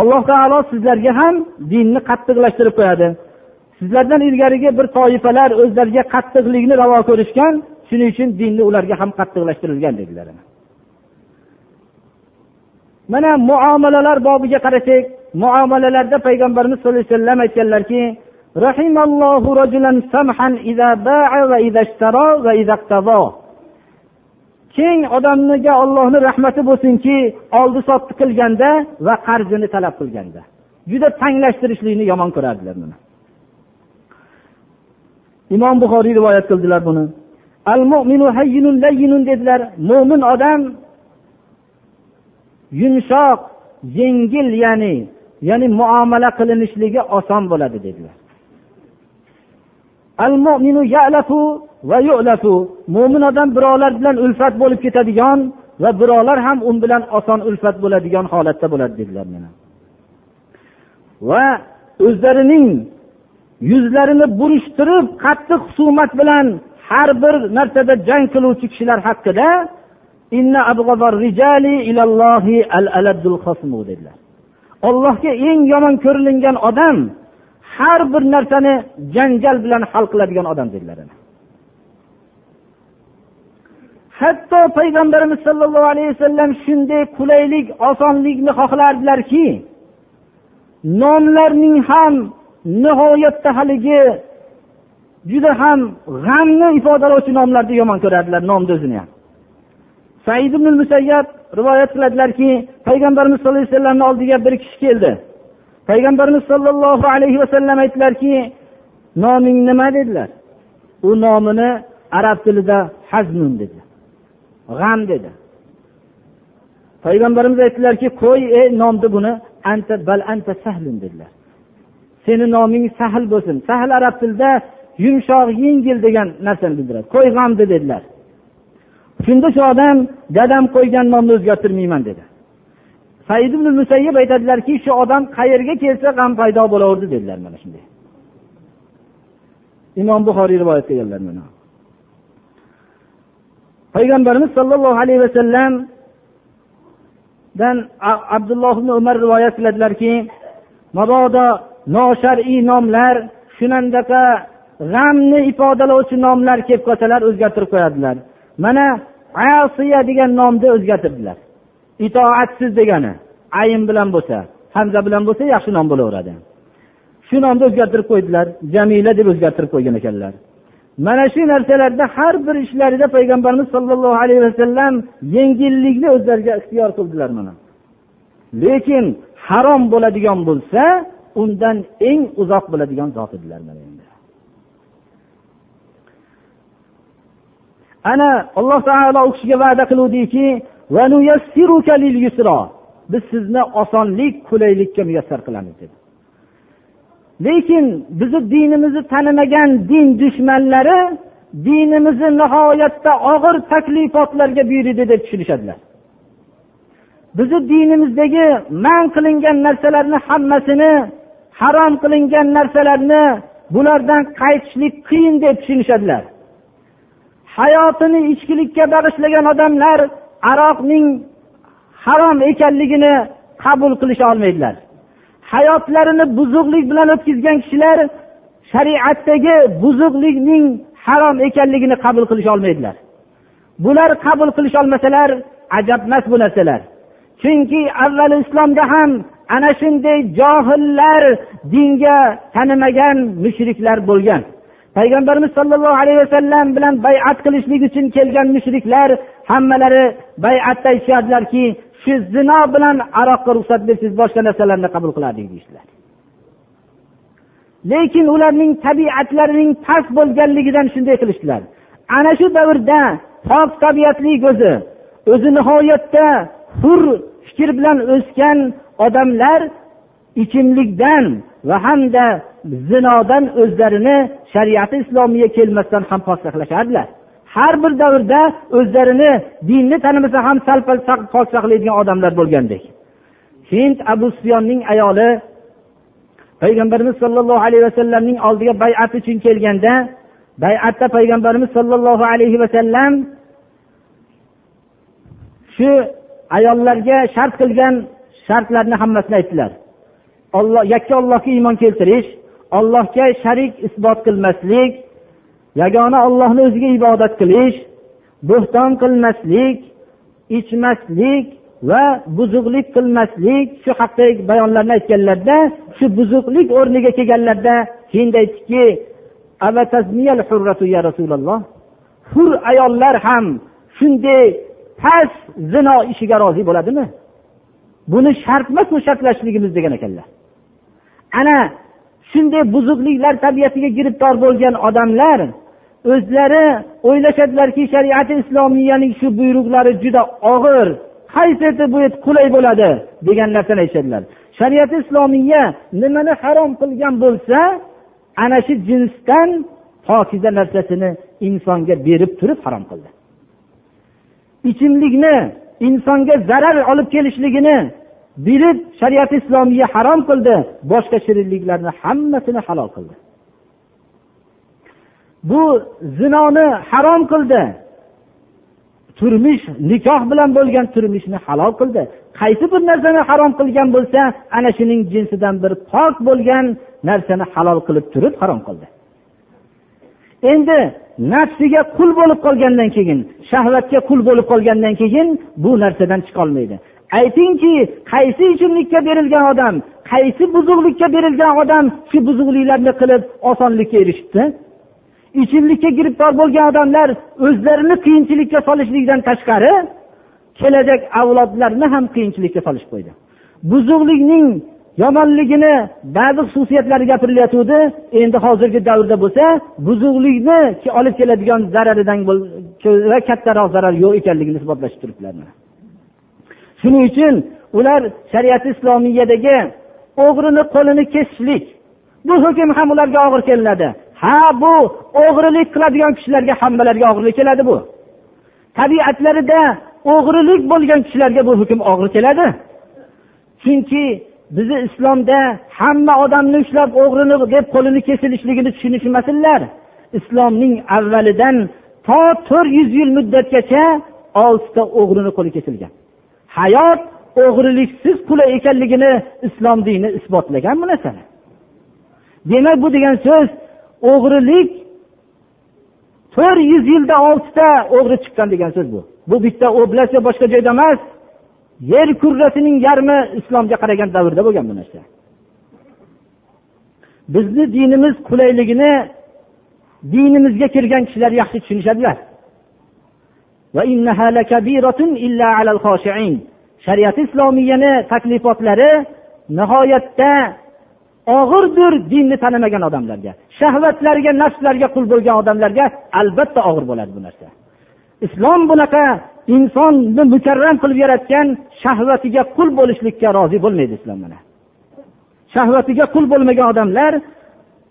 alloh taolo sizlarga ham dinni qattiqlashtirib qo'yadi. Sizlardan ilgarigi bir toifalar o'zlariga qattiqlikni ravo ko'rishgan shuning uchun dinni ularga ham qattiqlashtirilgan dedilar. Mana muomalalar bobiga qarasak muomalalarda payg'ambarimiz sallallohu alayhi vasallam aytganlarki keng odamga ollohni rahmati bo'lsinki oldi sotdi qilganda va qarzini talab qilganda. Juda tanglashtirishlikni yomon ko'rardilar buni. Imom buxoriy rivoyat qildilar buni. Al mo'minu hayyinun layyinun dedilar. Mo'min odam yumshoq yengil ya'ni ya'ni muomala qilinishligi oson bo'ladi dedilar. Al mo'minu ya'lafu va yu'lafu. Mo'min odam birovlar bilan ulfat bo'lib ketadigan va birovlar ham u bilan oson ulfat bo'ladigan holatda bo'ladi dedilar mana. Va o'zlarining yuzlarini burishtirib qattiq husumat bilan har bir narsada jang qiluvchi kishilar haqida ollohga eng yomon ko'rilingan odam har bir narsani janjal bilan hal qiladigan odam dedilar hatto payg'ambarimiz sollallohu alayhi vasallam shunday qulaylik osonlikni xohlardilarki nomlarning ham nihoyatda haligi juda ham g'amni ifodalovchi nomlarni yomon ko'rardilar nomni o'zini ham. Said ibn musayyab rivoyat qiladilarki payg'ambarimiz sallallohu alayhi vasallamni oldiga bir kishi keldi. Payg'ambarimiz sollallohu alayhi vasallam aytdilarki noming nima dedilar? U nomini arab tilida haznun dedi. G'am dedi. Payg'ambarimiz aytdilarki qo'y ey nomni buni anta bal anta sahlun dedilar. Seni noming sahl bo'lsin. Sahl arab tilida yumshoq yengil degan narsani bildiradi. Qo'y g'amdi dedilar. Shunda shu odam dadam qo'ygan nomni o'zgartirmayman dedi. Said ibn musayyib aytadilarki shu odam qayerga kelsa g'am paydo bo'laverdi dedilar mana shunday. Imom buxoriy rivoyat qilganlar mana. Payg'ambarimiz sollallohu alayhi vasallamdan abdulloh ibn umar rivoyat qiladilarki mabodo noshar'iy nomlar shunandaqa g'amni ifodalovchi nomlar kelib qolsalar o'zgartirib qo'yadilar mana asiya degan nomni o'zgartirdilar. Itoatsiz degani ayn bilan bo'lsa hamza bilan bo'lsa yaxshi nom bo'laveradi. Shu nomni o'zgartirib qo'ydilar jamila deb o'zgartirib qo'ygan ekanlar. Mana shu narsalarda har bir ishlarida payg'ambarimiz sollallohu alayhi vasallam yengillikni o'zlariga ixtiyor qildilar mana. Lekin harom bo'ladigan bo'lsa undan eng uzoq bo'ladigan zot edilar ana alloh taolo u kishiga va'da qiluvdiki biz sizni osonlik qulaylikka muyassar qilamiz dedi. Lekin bizni dinimizni tanimagan din dushmanlari dinimizni nihoyatda og'ir taklifotlarga buyurdi deb tushunishadilar. Bizni dinimizdagi man qilingan narsalarni hammasini harom qilingan narsalarni bulardan qaytishlik qiyin deb tushunishadilar. Hayotini ichkilikka bag'ishlagan odamlar aroqning harom ekanligini qabul qilisha olmaydilar. Hayotlarini buzuqlik bilan o'tkazgan kishilar shariatdagi buzuqlikning harom ekanligini qabul qilisha olmaydilar. Bular qabul qilisholmasalar ajabmas bu narsalar. Chunki avval islomda ham ana shunday johillar dinga tanimagan mushriklar bo'lgan. Payg'ambarimiz sollallohu alayhi vasallam bilan bayat qilishlik uchun kelgan mushriklar hammalari bayatda aytishardilarki shu zino bilan aroqqa ruxsat bersangiz boshqa narsalarni qabul qilardik deyishdilar. Lekin ularning tabiatlarining past bo'lganligidan shunday qilishdilar. Ana shu davrda pok tabiatli o'zi o'zi nihoyatda hur fikr bilan o'sgan odamlar ichimlikdan va hamda zinodan o'zlarini shariati islomiga kelmasdan ham pok saqlashardilar har bir davrda o'zlarini dinni tanimasa ham sal pal pok saqlaydigan odamlar bo'lgandek. Hind abu sufyonning ayoli payg'ambarimiz sollallohu alayhi vasallamning oldiga bayat uchun kelganda bayatda payg'ambarimiz sollallohu alayhi vasallam shu ayollarga shart qilgan shartlarni hammasini aytdilar. Olloh yakka ollohga iymon keltirish ollohga sharik isbot qilmaslik yagona ollohni o'ziga ibodat qilish bo'xton qilmaslik ichmaslik va buzuqlik qilmaslik shu haqdagi bayonlarni aytganlarda shu buzuqlik o'rniga kelganlarda keyin aytdiki rasululloh hur ayollar ham shunday past zino ishiga rozi bo'ladimi? Buni shart emasmi shartlashligimiz degan ekanlar. Ana shunday buzuqliklar tabiatiga giribtor bo'lgan odamlar o'zlari o'ylashadilarki shariati islomiyaning shu buyruqlari juda og'ir. Qaysisi bu qulay bo'ladi degan narsani aytishadilar shariati islomiya nimani harom qilgan bo'lsa ana shu jinsdan pokiza narsasini insonga berib turib harom qildi. Ichimlikni insonga zarar olib kelishligini bilib shariati islomiya harom qildi boshqa shirinliklarni hammasini halol qildi. Bu zinoni harom qildi. Turmush nikoh bilan bo'lgan turmushni halol qildi. Qaysi bir narsani harom qilgan bo'lsa ana shuning jinsidan bir pok bo'lgan narsani halol qilib turib harom qildi. Endi nafsiga qul bo'lib qolgandan keyin shahvatga qul bo'lib qolgandan keyin bu narsadan chiqolmaydi. Aytingki qaysi ichimlikka berilgan odam qaysi buzuqlikka berilgan odam shu buzuqliklarni qilib osonlikka erishibdi? Ichimlikka giribdor bo'lgan odamlar o'zlarini qiyinchilikka solishlikdan tashqari kelajak avlodlarni ham qiyinchilikka solishib qo'ydi. Buzuqlikning yomonligini ba'zi xususiyatlari gapirilayotgandi endi hozirgi davrda bo'lsa buzuqlikni olib keladigan zararidan ko'ra kattaroq zarar yo'q ekanligini isbotlashib turibdilar. Shuning uchun ular shariati islomiyadagi o'g'rini qo'lini kesishlik bu hukm ham ularga og'ir kelinadi. Ha bu o'g'rilik qiladigan kishilarga hammalarga og'irlik keladi bu. Tabiatlarida o'g'rilik bo'lgan kishilarga bu hukm og'ir keladi. Chunki bizni islomda hamma odamni ushlab o'g'rini deb qo'lini kesilishligini tushunishmasinlar. Islomning avvalidan to to'rt yuz yil muddatgacha oltita o'g'rini qo'li kesilgan. Hayot o'g'riliksiz qulay ekanligini islom dini isbotlagan bu narsani. Demak bu degan so'z o'g'rilik to'rt yuz yilda oltita o'g'ri chiqqan degan so'z bu. Bu bitta oblast yo boshqa joyda emas yer kurrasining yarmi islomga qaragan davrda bo'lgan bu narsa. Bizni dinimiz qulayligini dinimizga kirgan kishilar yaxshi tushunishadilar. Shariati islomiyani taklifotlari nihoyatda og'irdir dinni tanimagan odamlarga. Shahvatlarga nafslarga qul bo'lgan odamlarga albatta og'ir bo'ladi bu narsa. Islom bunaqa insonni mukarram qilib yaratgan shahvatiga qul bo'lishlikka rozi bo'lmaydi islom mana. Shahvatiga qul bo'lmagan odamlar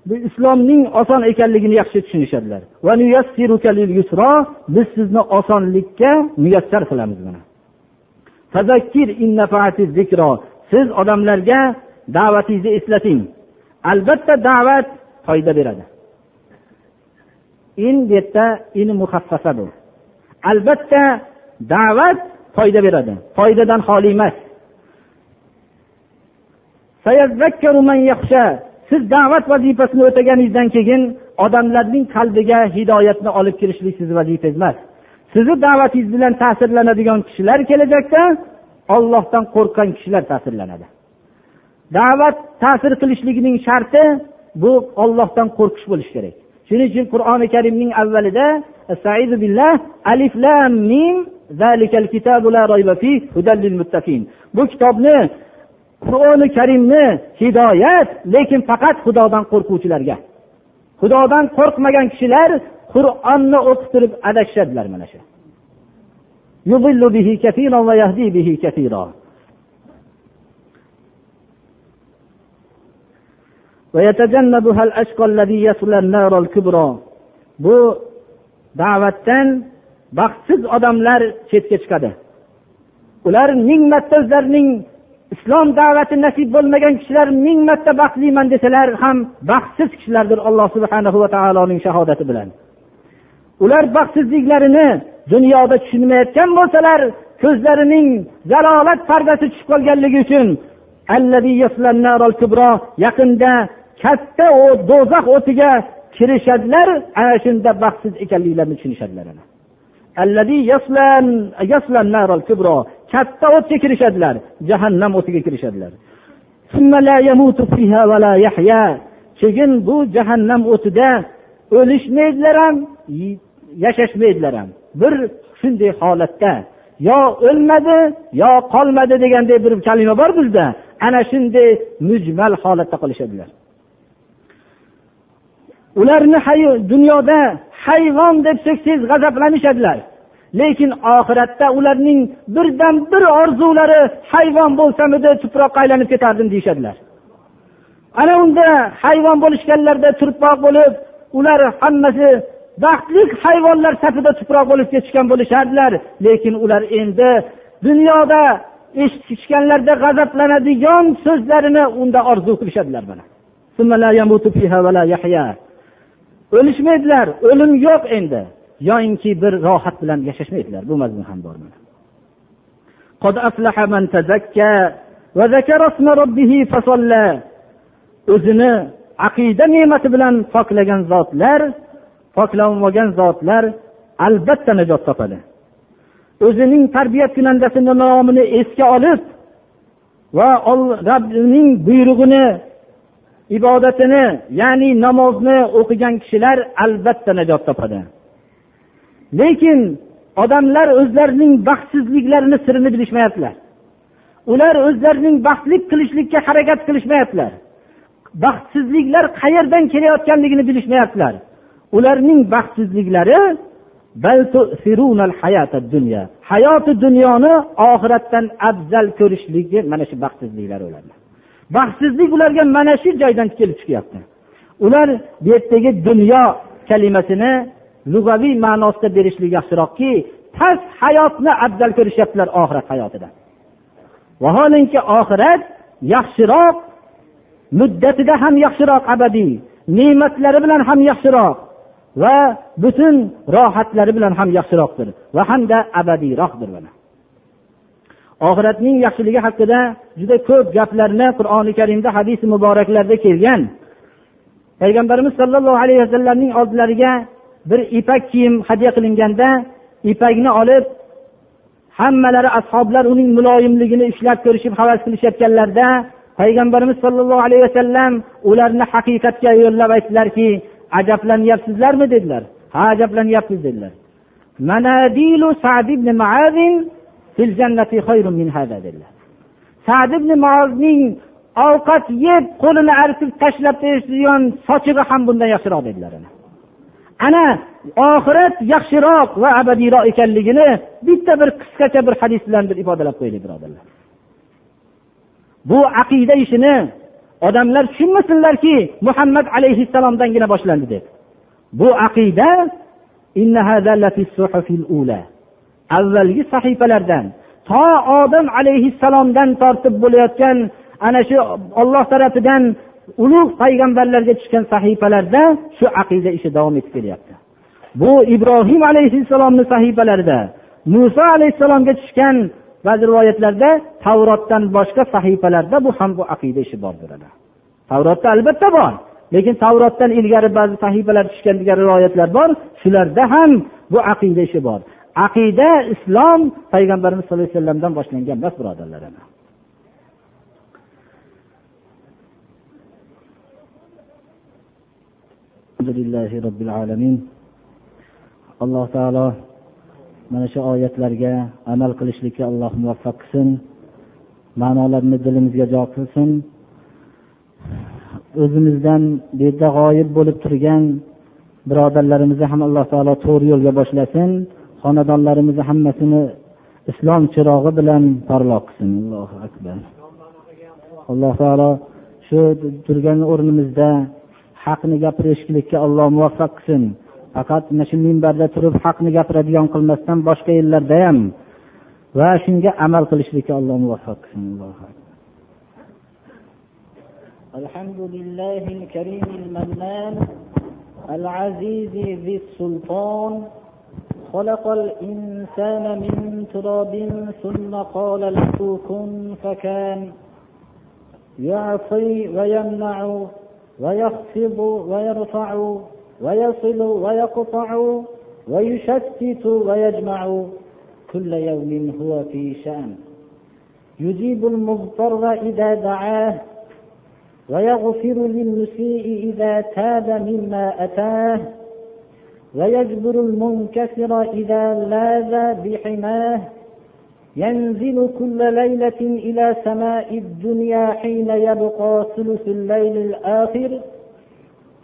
bu islomning oson ekanligini yaxshi tushunishadilar. Biz sizni osonlikka muyassar qilamiz mana. Siz odamlarga da'vatingizni eslating. Albatta da'vat foyda beradi. In bu yerda in muhaffasa bu. Albatta da'vat foyda beradi. Foydadan xoli emas. Siz da'vat vazifasini o'taganingizdan keyin odamlarning qalbiga hidoyatni olib kirishlik sizni vazifangiz emas sizni da'vatingiz bilan ta'sirlanadigan kishilar kelajakda ollohdan qo'rqqan kishilar ta'sirlanadi. Da'vat ta'sir qilishligining sharti bu ollohdan qo'rqish bo'lishi kerak. Shuning uchun qur'oni karimning avvalida alif lam mim zalikal bu kitobni qur'oni karimni hidoyat lekin faqat xudodan qo'rquvchilarga. Xudodan qo'rqmagan kishilar qur'onni o'qib turib adashishadilar mana shu. Bu da'vatdan baxtsiz odamlar chetga chiqadi. Ular ming marta o'zlarining islom da'vati nasib bo'lmagan kishilar ming marta baxtliman desalar ham baxtsiz kishilardir alloh subhana va taoloning shahodati bilan. Ular baxtsizliklarini dunyoda tushunmayotgan bo'lsalar ko'zlarining zalolat pardasi tushib qolganligi uchun yaqinda katta do'zax o'tiga kirishadilar ana shunda baxtsiz ekanliklarini tushunishadilar katta o'tga kirishadilar jahannam o'tiga kirishadilar. Keyin bu jahannam o'tida o'lishmaydilar ham yashashmaydilar ham. Bir shunday holatda yo o'lmadi yo qolmadi deganday bir kalima bor bizda ana shunday mujmal holatda qolishadilar. Ularni dunyoda hayvon deb so'ksangiz g'azablanishadilar. Lekin oxiratda ularning birdan bir orzulari hayvon bo'lsamidi tuproqqa aylanib ketardim deyishadilar. Ana unda hayvon bo'lishganlarida turpoq bo'lib ular hammasi baxtli hayvonlar safida tuproq bo'lib ketishgan bo'lishardilar. Lekin ular endi dunyoda eshitishganlarida g'azablanadigan so'zlarini unda orzu qilishadilar mana. O'lishmaydilar o'lim yo'q endi. Yoyinki bir rohat bilan yashashmaydilar bu mazmun ham bor o'zini aqida ne'mati bilan poklagan zotlar poklanmagan zotlar albatta najot topadi. O'zining tarbiya kunandasini nomini esga olib va robbining buyrug'ini ibodatini ya'ni namozni o'qigan kishilar albatta najot topadi. Lekin odamlar o'zlarining baxtsizliklarini sirini bilishmayaptilar. Ular o'zlarining baxtli qilishlikka harakat qilishmayaptilar. Baxtsizliklar qayerdan kelayotganligini bilishmayaptilar. Ularning baxtsizliklari hayoti dunyoni oxiratdan afzal ko'rishligi mana shu baxtsizliklar ularni baxtsizlik ularga mana shu joydan kelib chiqyapti. Ular bu yerdagi dunyo kalimasini lug'aviy ma'nosida berishlik yaxshiroqki past hayotni afzal ko'rishyaptilar oxirat hayotida. Vaholanki oxirat yaxshiroq muddatida ham yaxshiroq abadiy ne'matlari bilan ham yaxshiroq va butun rohatlari bilan ham yaxshiroqdir va hamda abadiyroqdir oxiratning yaxshiligi haqida juda ko'p gaplarni qur'oni karimda hadis muboraklarda kelgan. Payg'ambarimiz sollallohu alayhi vasallamning oldilariga bir ipak kiyim hadya qilinganda ipakni olib hammalari ashoblar uning muloyimligini ushlab ko'rishib havas qilishayotganlarida payg'ambarimiz sollallohu alayhi vasallam ularni haqiqatga yo'llab aytdilarki ajablanyapsizlarmi? dedilar. Ha ajablanyapmiz dedilar. Sad ibn sad ibn maozning ovqat yeb qo'lini artib tashlab berishadigan sochig'i ham bundan yaxshiroq dedilar ana. Oxirat yaxshiroq va abadiyroq ekanligini bitta bir qisqacha bir hadis bilan bir ifodalab qo'yaylik birodarlar. Bu aqida ishini odamlar tushunmasinlarki muhammad alayhissalomdangina boshlandi deb. Bu aqida avvalgi sahifalardan to odam alayhissalomdan tortib bo'layotgan ana shu olloh tarafidan ulug' payg'ambarlarga tushgan sahifalarda shu aqida ishi davom etib kelyapti. Bu ibrohim alayhissalomni sahifalarida muso alayhissalomga tushgan ba'zi rivoyatlarda tavrotdan boshqa sahifalarda bu ham bu aqida ishi bordir tavrotda albatta bor lekin tavrotdan ilgari ba'zi sahifalar tushgan degan rivoyatlar bor shularda ham bu aqida ishi bor. Aqida islom payg'ambarimiz sallallohu alayhi vasallamdan boshlangan emas birodarlar alhamdulillahi robbil alamin. Alloh taolo mana shu oyatlarga amal qilishlikka alloh muvaffaq qilsin. Ma'nolarini dilimizga jo qilsin. O'zimizdan bu yerda g'oyib bo'lib turgan birodarlarimizni ham alloh taolo to'g'ri yo'lga boshlasin. xonadonlarimizni hammasini islom chirog'i bilan porloq qilsin allohu akbar alloh taolo shu turgan o'rnimizda haqni gapirishlikka alloh muvaffaq qilsin faqat mana shu minbarda turib haqni gapiradigan qilmasdan boshqa yerlarda ham va shunga amal qilishlikka alloh muvaffaq qilsin الحمد لله الكريم المنان العزيز ذي السلطان خلق الإنسان من تراب ثم قال له كن فكان. يعصي ويمنع ويخفض ويرفع ويصل ويقطع ويشتت ويجمع كل يوم هو في شأن. يجيب المضطر إذا دعاه ويغفر للمسيء إذا تاب مما أتاه. ويجبر المنكسر إذا لاذ بحماه. ينزل كل ليلة إلى سماء الدنيا حين يبقى ثلث الليل الآخر.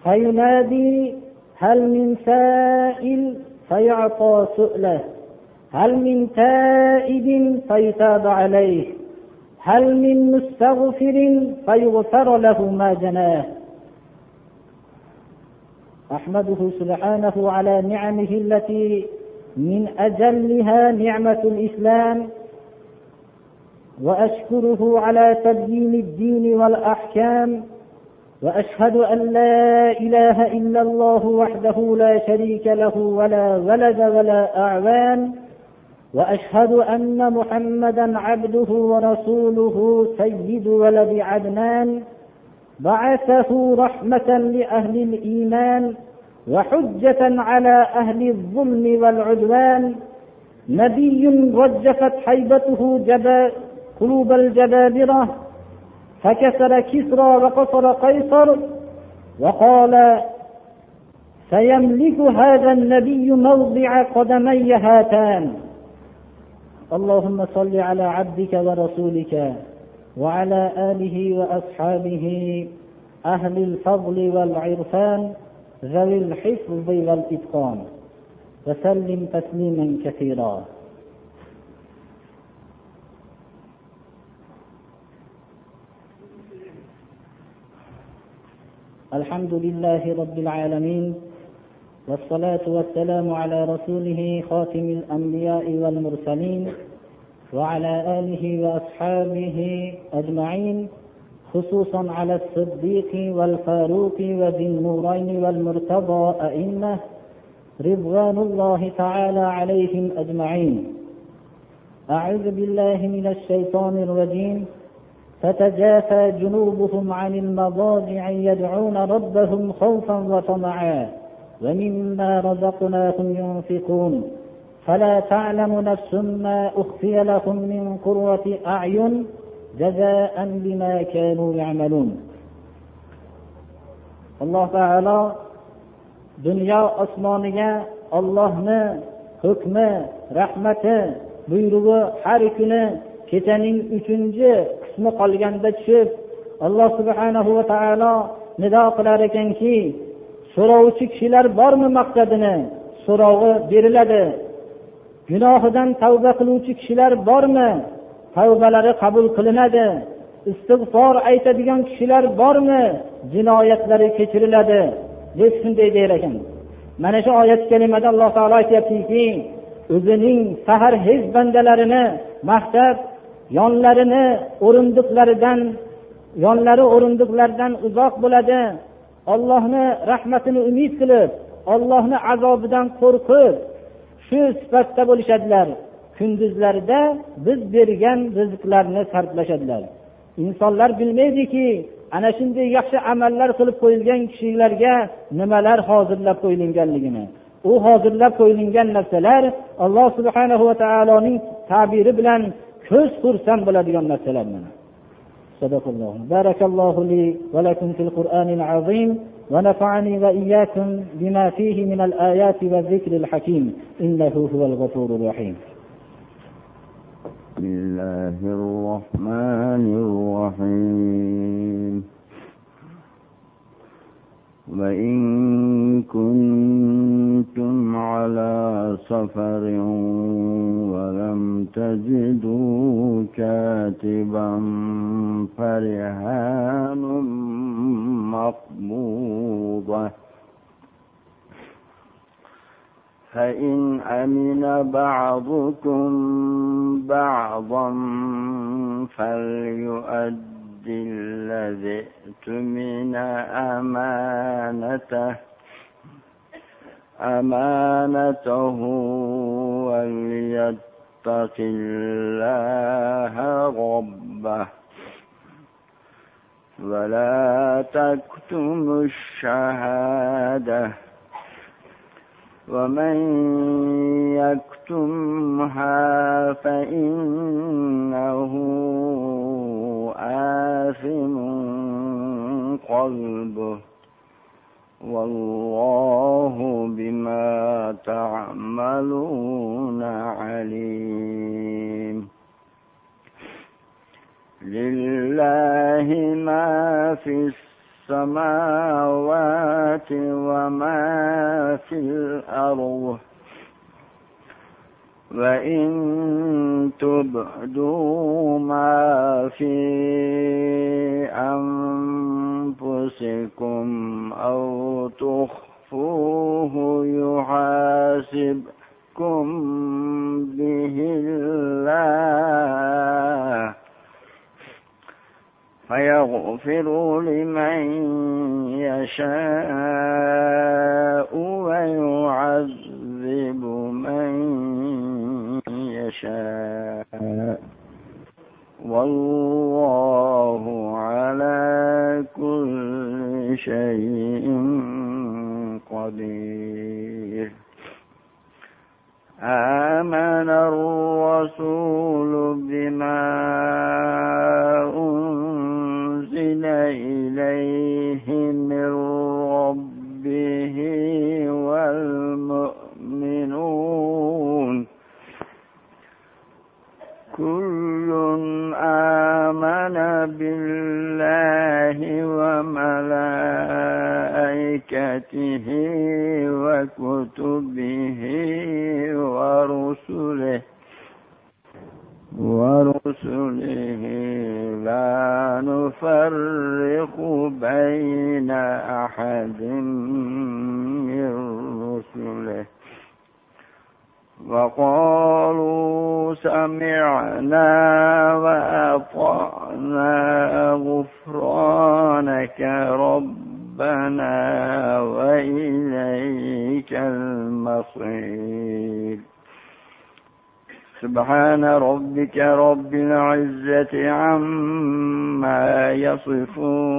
فينادي هل من سائل؟ فيعطى سؤله. هل من تائب؟ فيتاب عليه. هل من مستغفر؟ فيغفر له ما جناه. أحمده سبحانه على نعمه التي من أجلها نعمة الإسلام وأشكره على تبيين الدين والأحكام وأشهد أن لا إله إلا الله وحده لا شريك له ولا ولد ولا أعوان وأشهد أن محمدا عبده ورسوله سيد ولد عدنان بعثه رحمة لأهل الإيمان وحجة على أهل الظلم والعدوان. نبي رجفت حيبته جبا قلوب الجبابرة فكسر كسرى وقصر قيصر وقال سيملك هذا النبي موضع قدمي هاتان. اللهم صل على عبدك ورسولك. وعلى آله وأصحابه أهل الفضل والعرفان ذوي الحفظ والإتقان. وسلم تسليما كثيرا. الحمد لله رب العالمين والصلاة والسلام على رسوله خاتم الأنبياء والمرسلين وعلى آله وأصحابه أجمعين خصوصا على الصديق والفاروق وذي النورين والمرتضى أئمة رضوان الله تعالى عليهم أجمعين. أعوذ بالله من الشيطان الرجيم. تتجافى جنوبهم عن المضاجع يدعون ربهم خوفا وطمعا. ومما رزقناهم ينفقون. فلا تعلم نفس ما أخفي لهم من قرة أعين جزاء بما كانوا يعملون alloh taolo dunyo osmoniga ollohni hukmi rahmati buyrug'i har kuni kechaning uchinchi qismi qolganda tushib alloh subhanahu va taolo nido qilar ekanki so'rovchi kishilar bormi maqsadini so'rovi beriladi Gunohidan tavba qiluvchi kishilar bormi? Tavbalari qabul qilinadi. Istig'for aytadigan kishilar bormi? Jinoyatlari kechiriladi. Deb shunday deyar ekan. Mana shu oyat kalimada alloh taolo aytyaptiki o'zining sahar hech bandalarini maqtab yonlarini o'rindiqlaridan yonlari o'rindiqlardan uzoq bo'ladi. Ollohni rahmatini umid qilib ollohni azobidan qo'rqib shu sifatda bo'lishadilar kunduzlarida biz bergan rizqlarni sarflashadilar insonlar bilmaydiki ana shunday yaxshi amallar qilib qo'yilgan kishilarga nimalar hozirlab qo'yilganligini u hozirlab qo'yilgan narsalar alloh subhanahu va taoloning ta'biri bilan ko'z xursand bo'ladigan narsalar mana صدق الله بارك الله لي ولكم في القرآن العظيم ونفعني وإياكم بما فيه من الآيات والذكر الحكيم. إنه هو الغفور الرحيم. بسم الله الرحمن الرحيم. وإن كنتم على سفر ولم تجدوا كاتبا فرهان فإن أمن بعضكم بعضا فليؤد الذي اؤتمن أمانته أمانته وليتق الله ربه. ولا تكتموا الشهادة. ومن يكتمها فإنه آثم قلبه والله بما تعملون عليم. لله ما في السماوات وما في الأرض. وإن تبدوا ما في أنفسكم أو تخفوه يحاسبكم فيغفر لمن يشاء ويعذب من يشاء. والله على كل شيء وكتبه ورسله ورسله لا نفرق بين أحد من رسله. وقالوا سمعنا ربك رب العزة عما يصفون